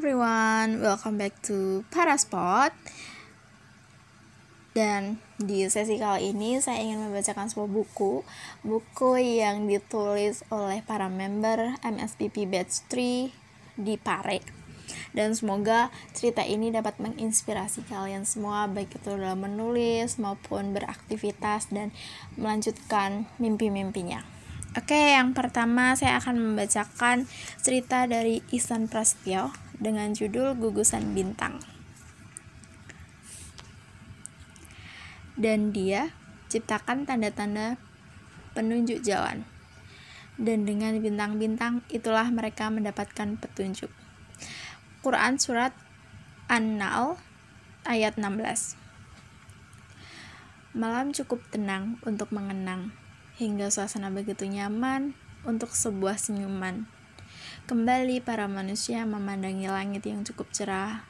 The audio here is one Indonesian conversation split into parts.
everyone, welcome back to Paraspot. Dan di sesi kali ini saya ingin membacakan sebuah buku, buku yang ditulis oleh para member MSPP Batch 3 di Pare. Dan semoga cerita ini dapat menginspirasi kalian semua baik itu dalam menulis maupun beraktivitas dan melanjutkan mimpi-mimpinya. Oke, yang pertama saya akan membacakan cerita dari Isan Prasetyo dengan judul Gugusan Bintang. Dan dia ciptakan tanda-tanda penunjuk jalan. Dan dengan bintang-bintang itulah mereka mendapatkan petunjuk. Quran surat An-Nahl ayat 16. Malam cukup tenang untuk mengenang hingga suasana begitu nyaman untuk sebuah senyuman. Kembali para manusia memandangi langit yang cukup cerah,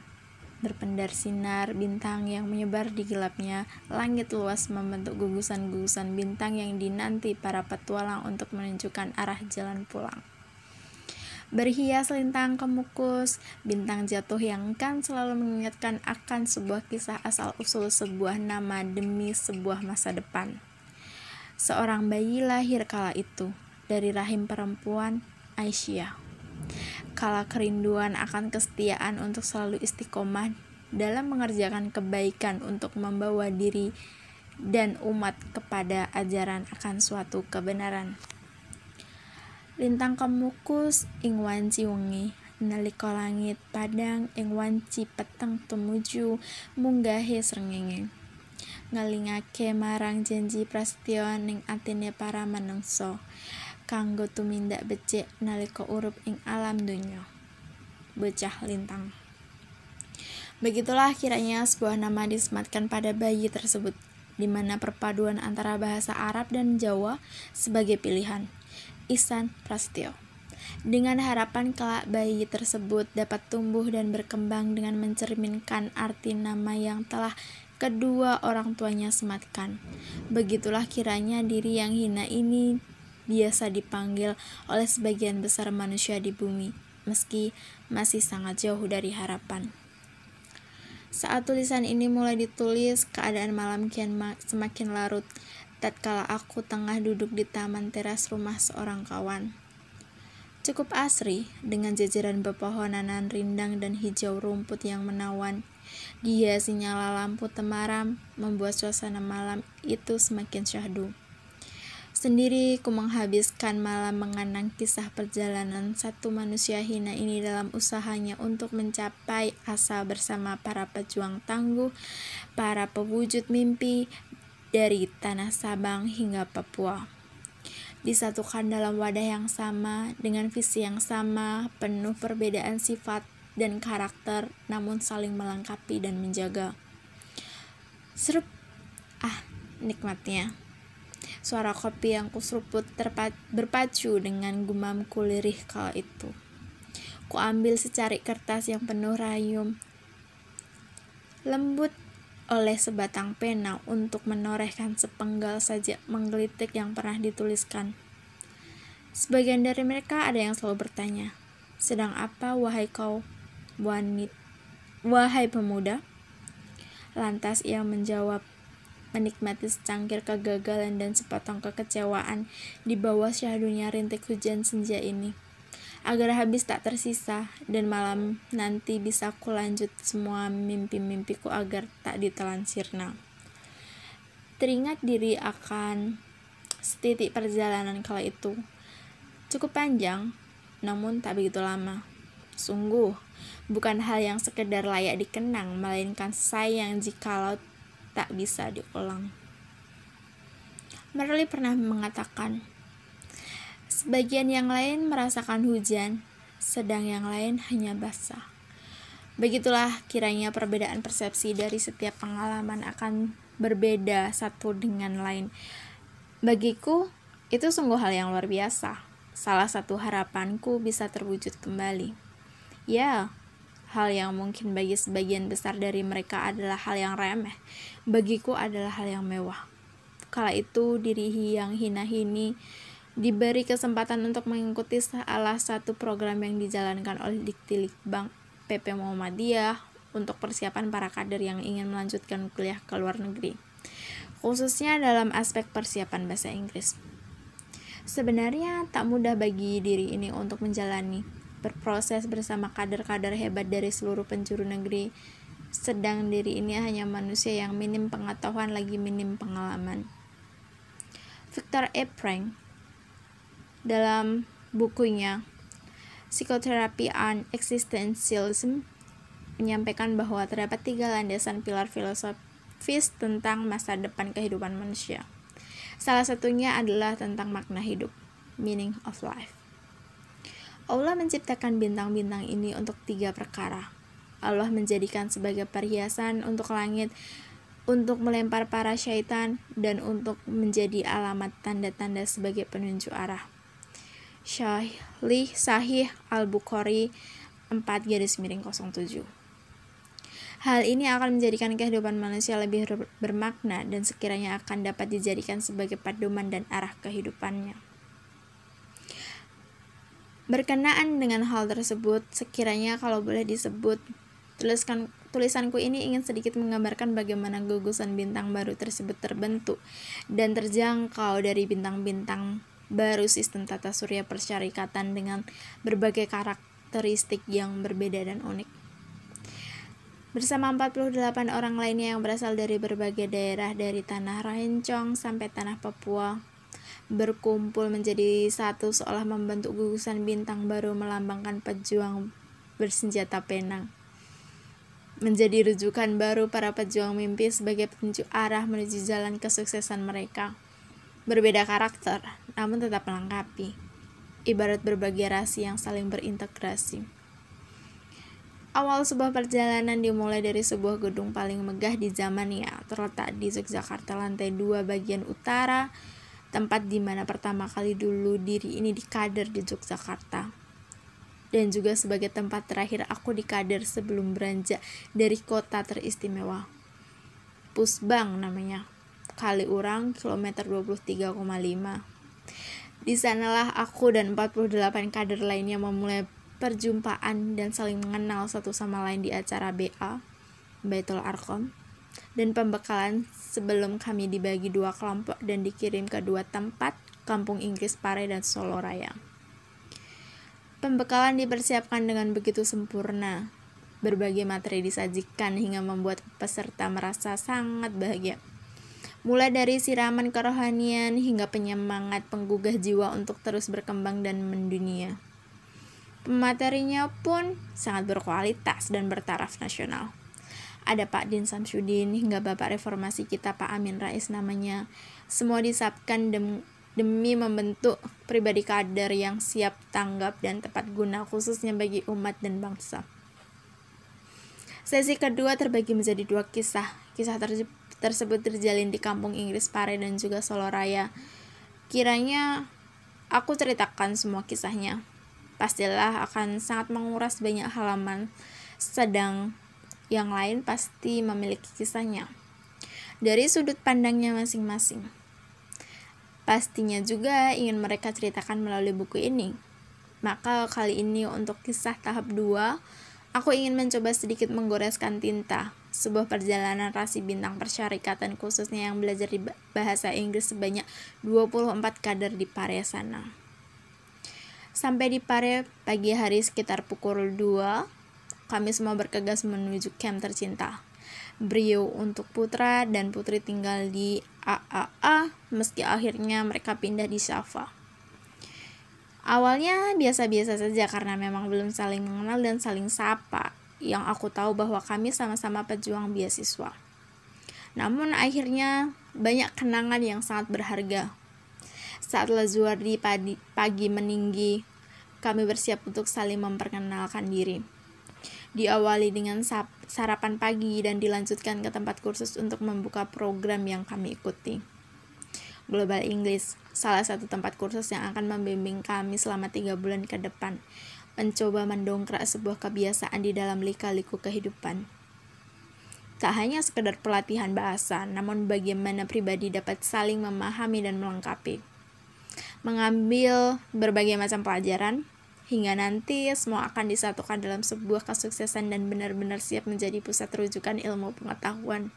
berpendar sinar bintang yang menyebar di gelapnya, langit luas membentuk gugusan-gugusan bintang yang dinanti para petualang untuk menunjukkan arah jalan pulang. Berhias lintang kemukus, bintang jatuh yang kan selalu mengingatkan akan sebuah kisah asal-usul sebuah nama demi sebuah masa depan. Seorang bayi lahir kala itu dari rahim perempuan Aisyah. Kala kerinduan akan kesetiaan untuk selalu istiqomah dalam mengerjakan kebaikan untuk membawa diri dan umat kepada ajaran akan suatu kebenaran. Lintang kemukus ing wanci wengi nalika langit padang ing wanci peteng tumuju munggahe srengenge. Ngelingake marang janji prasetyo ning atine para manungsa kanggo tumindak becik nalika urup ing alam donya bocah lintang Begitulah kiranya sebuah nama disematkan pada bayi tersebut, di mana perpaduan antara bahasa Arab dan Jawa sebagai pilihan. Isan Prasetyo. Dengan harapan kelak bayi tersebut dapat tumbuh dan berkembang dengan mencerminkan arti nama yang telah kedua orang tuanya sematkan. Begitulah kiranya diri yang hina ini biasa dipanggil oleh sebagian besar manusia di bumi, meski masih sangat jauh dari harapan. Saat tulisan ini mulai ditulis, keadaan malam kian semakin larut. Tatkala aku tengah duduk di taman teras rumah seorang kawan. Cukup asri, dengan jajaran pepohonan rindang dan hijau rumput yang menawan. Dia sinyala lampu temaram, membuat suasana malam itu semakin syahdu. Sendiri ku menghabiskan malam mengenang kisah perjalanan satu manusia hina ini dalam usahanya untuk mencapai asa bersama para pejuang tangguh, para pewujud mimpi dari tanah Sabang hingga Papua disatukan dalam wadah yang sama dengan visi yang sama, penuh perbedaan sifat dan karakter, namun saling melengkapi dan menjaga. Serup, ah, nikmatnya. Suara kopi yang kuseruput berpacu dengan gumam kulirih kala itu. Ku ambil secari kertas yang penuh rayum, lembut oleh sebatang pena untuk menorehkan sepenggal saja menggelitik yang pernah dituliskan. Sebagian dari mereka ada yang selalu bertanya, sedang apa wahai kau, wanit, wahai pemuda? Lantas ia menjawab, menikmati secangkir kegagalan dan sepotong kekecewaan di bawah syahdunya rintik hujan senja ini agar habis tak tersisa dan malam nanti bisa ku lanjut semua mimpi-mimpiku agar tak ditelan sirna. Teringat diri akan setitik perjalanan kala itu. Cukup panjang, namun tak begitu lama. Sungguh, bukan hal yang sekedar layak dikenang, melainkan sayang jikalau tak bisa diulang. Merli pernah mengatakan, Sebagian yang lain merasakan hujan, sedang yang lain hanya basah. Begitulah kiranya perbedaan persepsi dari setiap pengalaman akan berbeda satu dengan lain. Bagiku, itu sungguh hal yang luar biasa. Salah satu harapanku bisa terwujud kembali. Ya, hal yang mungkin bagi sebagian besar dari mereka adalah hal yang remeh, bagiku adalah hal yang mewah. Kala itu diri yang hina-hini diberi kesempatan untuk mengikuti salah satu program yang dijalankan oleh Diktilikbang PP Muhammadiyah untuk persiapan para kader yang ingin melanjutkan kuliah ke luar negeri, khususnya dalam aspek persiapan bahasa Inggris. Sebenarnya tak mudah bagi diri ini untuk menjalani, berproses bersama kader-kader hebat dari seluruh penjuru negeri, sedang diri ini hanya manusia yang minim pengetahuan lagi minim pengalaman. Victor E. Frank dalam bukunya Psychotherapy and Existentialism menyampaikan bahwa terdapat tiga landasan pilar filosofis tentang masa depan kehidupan manusia. Salah satunya adalah tentang makna hidup, meaning of life. Allah menciptakan bintang-bintang ini untuk tiga perkara. Allah menjadikan sebagai perhiasan untuk langit, untuk melempar para syaitan, dan untuk menjadi alamat tanda-tanda sebagai penunjuk arah. Syahli Sahih Al-Bukhari 4 garis miring 07 Hal ini akan menjadikan kehidupan manusia lebih bermakna dan sekiranya akan dapat dijadikan sebagai pedoman dan arah kehidupannya. Berkenaan dengan hal tersebut, sekiranya kalau boleh disebut, tuliskan tulisanku ini ingin sedikit menggambarkan bagaimana gugusan bintang baru tersebut terbentuk dan terjangkau dari bintang-bintang baru sistem tata surya persyarikatan dengan berbagai karakteristik yang berbeda dan unik. Bersama 48 orang lainnya yang berasal dari berbagai daerah dari tanah Rancong sampai tanah Papua, berkumpul menjadi satu seolah membentuk gugusan bintang baru melambangkan pejuang bersenjata penang. Menjadi rujukan baru para pejuang mimpi sebagai petunjuk arah menuju jalan kesuksesan mereka. Berbeda karakter, namun tetap melengkapi. Ibarat berbagai rasi yang saling berintegrasi. Awal sebuah perjalanan dimulai dari sebuah gedung paling megah di zamannya, terletak di Yogyakarta lantai 2 bagian utara, tempat di mana pertama kali dulu diri ini dikader di Yogyakarta. Dan juga sebagai tempat terakhir aku dikader sebelum beranjak dari kota teristimewa. Pusbang namanya kali orang kilometer 23,5. Di sanalah aku dan 48 kader lainnya memulai perjumpaan dan saling mengenal satu sama lain di acara BA, Baitul Arkom, dan pembekalan sebelum kami dibagi dua kelompok dan dikirim ke dua tempat, Kampung Inggris Pare dan Solo Raya. Pembekalan dipersiapkan dengan begitu sempurna, berbagai materi disajikan hingga membuat peserta merasa sangat bahagia mulai dari siraman kerohanian hingga penyemangat penggugah jiwa untuk terus berkembang dan mendunia. Pematerinya pun sangat berkualitas dan bertaraf nasional. Ada Pak Din Samsudin hingga Bapak Reformasi kita Pak Amin Rais namanya. Semua disapkan dem demi membentuk pribadi kader yang siap tanggap dan tepat guna khususnya bagi umat dan bangsa. Sesi kedua terbagi menjadi dua kisah. Kisah tersebut tersebut terjalin di kampung Inggris Pare dan juga Solo Raya. Kiranya aku ceritakan semua kisahnya. Pastilah akan sangat menguras banyak halaman, sedang yang lain pasti memiliki kisahnya. Dari sudut pandangnya masing-masing. Pastinya juga ingin mereka ceritakan melalui buku ini. Maka kali ini untuk kisah tahap 2, aku ingin mencoba sedikit menggoreskan tinta sebuah perjalanan rasi bintang persyarikatan khususnya yang belajar di bahasa Inggris sebanyak 24 kader di Pare sana. Sampai di Pare pagi hari sekitar pukul 2, kami semua bergegas menuju camp tercinta. Brio untuk putra dan putri tinggal di AAA meski akhirnya mereka pindah di Shafa. Awalnya biasa-biasa saja karena memang belum saling mengenal dan saling sapa yang aku tahu bahwa kami sama-sama pejuang beasiswa. Namun akhirnya banyak kenangan yang sangat berharga. Saat Lazuardi pagi, pagi meninggi, kami bersiap untuk saling memperkenalkan diri. Diawali dengan sarapan pagi dan dilanjutkan ke tempat kursus untuk membuka program yang kami ikuti. Global English, salah satu tempat kursus yang akan membimbing kami selama tiga bulan ke depan mencoba mendongkrak sebuah kebiasaan di dalam lika-liku kehidupan. Tak hanya sekedar pelatihan bahasa, namun bagaimana pribadi dapat saling memahami dan melengkapi. Mengambil berbagai macam pelajaran, hingga nanti semua akan disatukan dalam sebuah kesuksesan dan benar-benar siap menjadi pusat rujukan ilmu pengetahuan.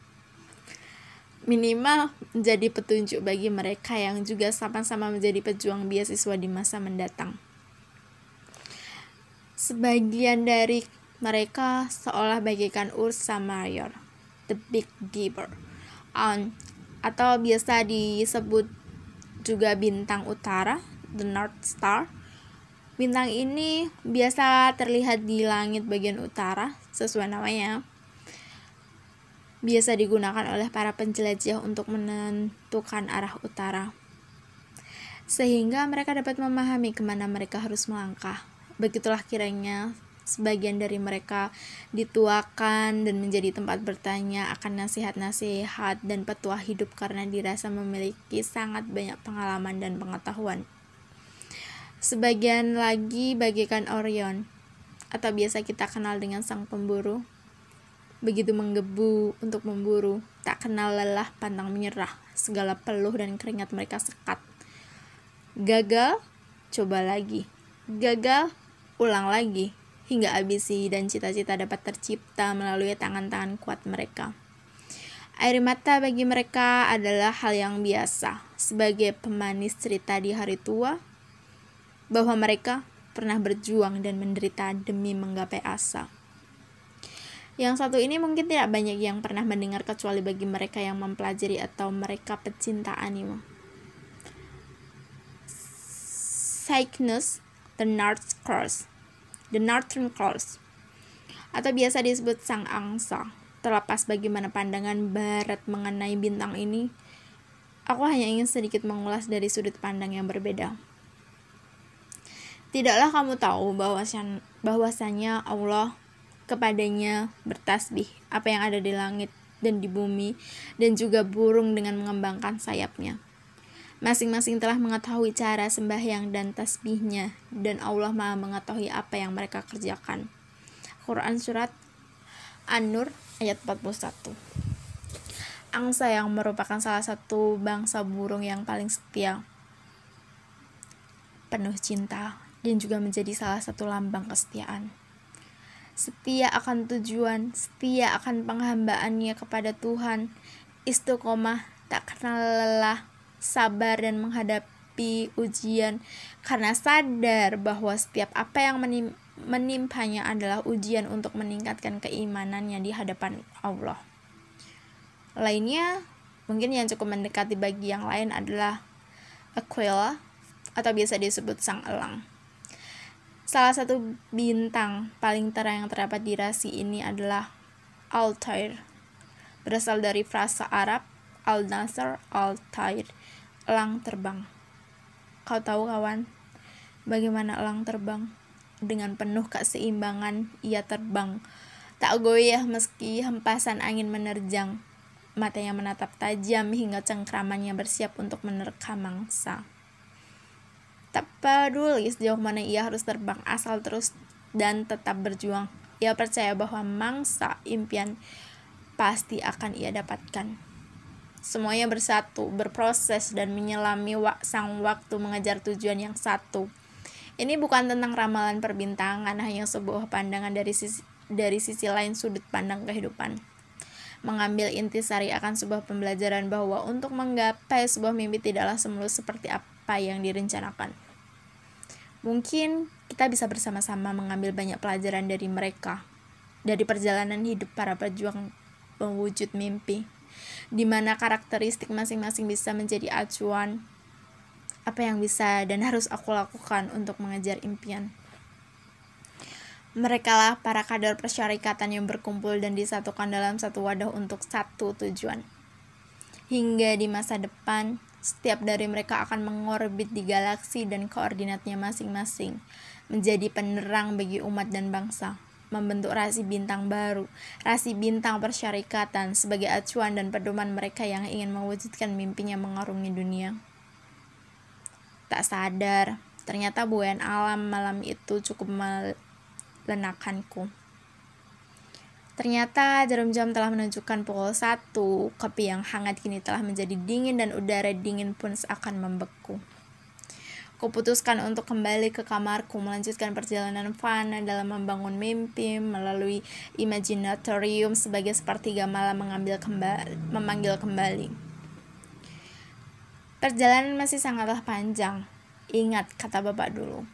Minimal menjadi petunjuk bagi mereka yang juga sama-sama menjadi pejuang beasiswa di masa mendatang. Sebagian dari mereka seolah bagikan Ursa Major, the Big Giver, um, atau biasa disebut juga bintang utara, the North Star. Bintang ini biasa terlihat di langit bagian utara, sesuai namanya. Biasa digunakan oleh para penjelajah untuk menentukan arah utara. Sehingga mereka dapat memahami ke mana mereka harus melangkah. Begitulah kiranya sebagian dari mereka dituakan dan menjadi tempat bertanya akan nasihat-nasihat dan petua hidup karena dirasa memiliki sangat banyak pengalaman dan pengetahuan. Sebagian lagi bagikan Orion, atau biasa kita kenal dengan sang pemburu. Begitu menggebu untuk memburu, tak kenal lelah pantang menyerah, segala peluh dan keringat mereka sekat. Gagal, coba lagi. Gagal, ulang lagi hingga ambisi dan cita-cita dapat tercipta melalui tangan-tangan kuat mereka. Air mata bagi mereka adalah hal yang biasa sebagai pemanis cerita di hari tua bahwa mereka pernah berjuang dan menderita demi menggapai asa. Yang satu ini mungkin tidak banyak yang pernah mendengar kecuali bagi mereka yang mempelajari atau mereka pecinta anime. Cygnus The North Cross The Northern Cross atau biasa disebut Sang Angsa. Terlepas bagaimana pandangan barat mengenai bintang ini, aku hanya ingin sedikit mengulas dari sudut pandang yang berbeda. Tidaklah kamu tahu bahwasannya Allah kepadanya bertasbih apa yang ada di langit dan di bumi dan juga burung dengan mengembangkan sayapnya. Masing-masing telah mengetahui cara sembahyang dan tasbihnya, dan Allah maha mengetahui apa yang mereka kerjakan. Quran Surat An-Nur ayat 41 Angsa yang merupakan salah satu bangsa burung yang paling setia, penuh cinta, dan juga menjadi salah satu lambang kesetiaan. Setia akan tujuan, setia akan penghambaannya kepada Tuhan, istiqomah, tak kenal lelah, sabar dan menghadapi ujian karena sadar bahwa setiap apa yang menim menimpanya adalah ujian untuk meningkatkan keimanannya di hadapan Allah. Lainnya, mungkin yang cukup mendekati bagi yang lain adalah Aquila atau biasa disebut sang elang. Salah satu bintang paling terang yang terdapat di rasi ini adalah Altair. Berasal dari frasa Arab Al-Nasr Al-Tair elang terbang. Kau tahu kawan, bagaimana elang terbang? Dengan penuh keseimbangan, ia terbang. Tak goyah meski hempasan angin menerjang. Matanya menatap tajam hingga cengkramannya bersiap untuk menerkam mangsa. Tak peduli sejauh mana ia harus terbang, asal terus dan tetap berjuang. Ia percaya bahwa mangsa impian pasti akan ia dapatkan. Semuanya bersatu, berproses, dan menyelami wak sang waktu mengejar tujuan yang satu. Ini bukan tentang ramalan perbintangan, hanya sebuah pandangan dari sisi, dari sisi lain sudut pandang kehidupan. Mengambil intisari akan sebuah pembelajaran bahwa untuk menggapai sebuah mimpi tidaklah semulus seperti apa yang direncanakan. Mungkin kita bisa bersama-sama mengambil banyak pelajaran dari mereka, dari perjalanan hidup para pejuang mewujud mimpi di mana karakteristik masing-masing bisa menjadi acuan apa yang bisa dan harus aku lakukan untuk mengejar impian. Mereka lah para kader persyarikatan yang berkumpul dan disatukan dalam satu wadah untuk satu tujuan. Hingga di masa depan, setiap dari mereka akan mengorbit di galaksi dan koordinatnya masing-masing, menjadi penerang bagi umat dan bangsa membentuk rasi bintang baru, rasi bintang persyarikatan sebagai acuan dan pedoman mereka yang ingin mewujudkan mimpinya mengarungi dunia. Tak sadar, ternyata buayan alam malam itu cukup melenakanku. Ternyata jarum jam telah menunjukkan pukul 1, kopi yang hangat kini telah menjadi dingin dan udara dingin pun seakan membeku. Kuputuskan untuk kembali ke kamarku melanjutkan perjalanan fana dalam membangun mimpi melalui imaginatorium sebagai sepertiga malam mengambil kembali, memanggil kembali. Perjalanan masih sangatlah panjang. Ingat kata bapak dulu.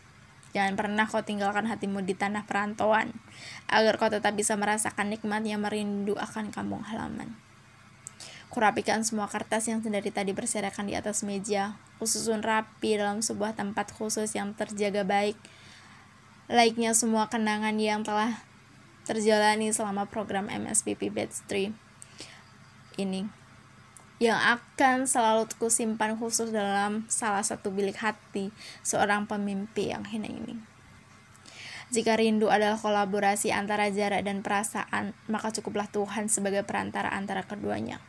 Jangan pernah kau tinggalkan hatimu di tanah perantauan, agar kau tetap bisa merasakan nikmatnya merindu akan kampung halaman. Kurapikan semua kertas yang dari tadi berserakan di atas meja, kususun rapi dalam sebuah tempat khusus yang terjaga baik. Laiknya semua kenangan yang telah terjalani selama program MSPP Batch 3 ini yang akan selalu kusimpan khusus dalam salah satu bilik hati seorang pemimpi yang hina ini. Jika rindu adalah kolaborasi antara jarak dan perasaan, maka cukuplah Tuhan sebagai perantara antara keduanya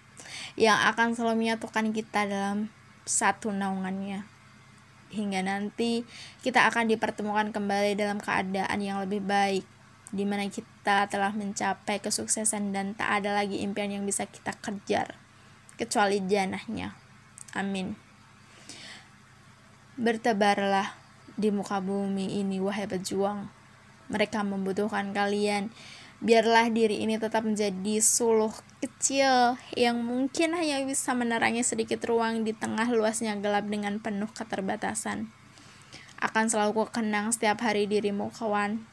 yang akan selalu menyatukan kita dalam satu naungannya. Hingga nanti kita akan dipertemukan kembali dalam keadaan yang lebih baik, di mana kita telah mencapai kesuksesan dan tak ada lagi impian yang bisa kita kejar, kecuali janahnya. Amin. Bertebarlah di muka bumi ini, wahai pejuang. Mereka membutuhkan kalian biarlah diri ini tetap menjadi suluh kecil yang mungkin hanya bisa menerangi sedikit ruang di tengah luasnya gelap dengan penuh keterbatasan. Akan selalu ku kenang setiap hari dirimu kawan.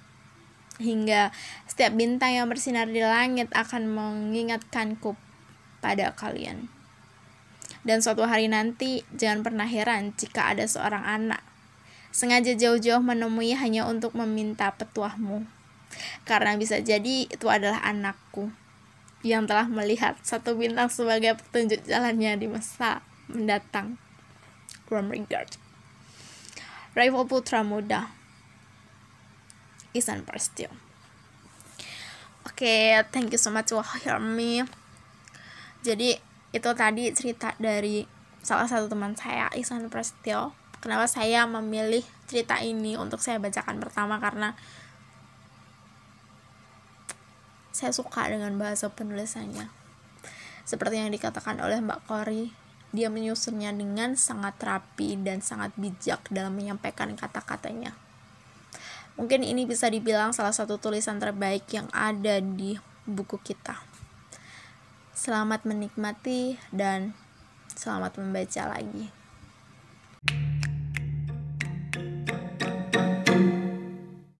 Hingga setiap bintang yang bersinar di langit akan mengingatkanku pada kalian. Dan suatu hari nanti, jangan pernah heran jika ada seorang anak sengaja jauh-jauh menemui hanya untuk meminta petuahmu karena bisa jadi itu adalah anakku yang telah melihat satu bintang sebagai petunjuk jalannya di masa mendatang. From regard. Rival Putra Muda Isan Prastio Oke, okay, thank you so much for hear me. Jadi itu tadi cerita dari salah satu teman saya Isan Prastio. Kenapa saya memilih cerita ini untuk saya bacakan pertama karena saya suka dengan bahasa penulisannya. Seperti yang dikatakan oleh Mbak Kori, dia menyusunnya dengan sangat rapi dan sangat bijak dalam menyampaikan kata-katanya. Mungkin ini bisa dibilang salah satu tulisan terbaik yang ada di buku kita. Selamat menikmati dan selamat membaca lagi. thank you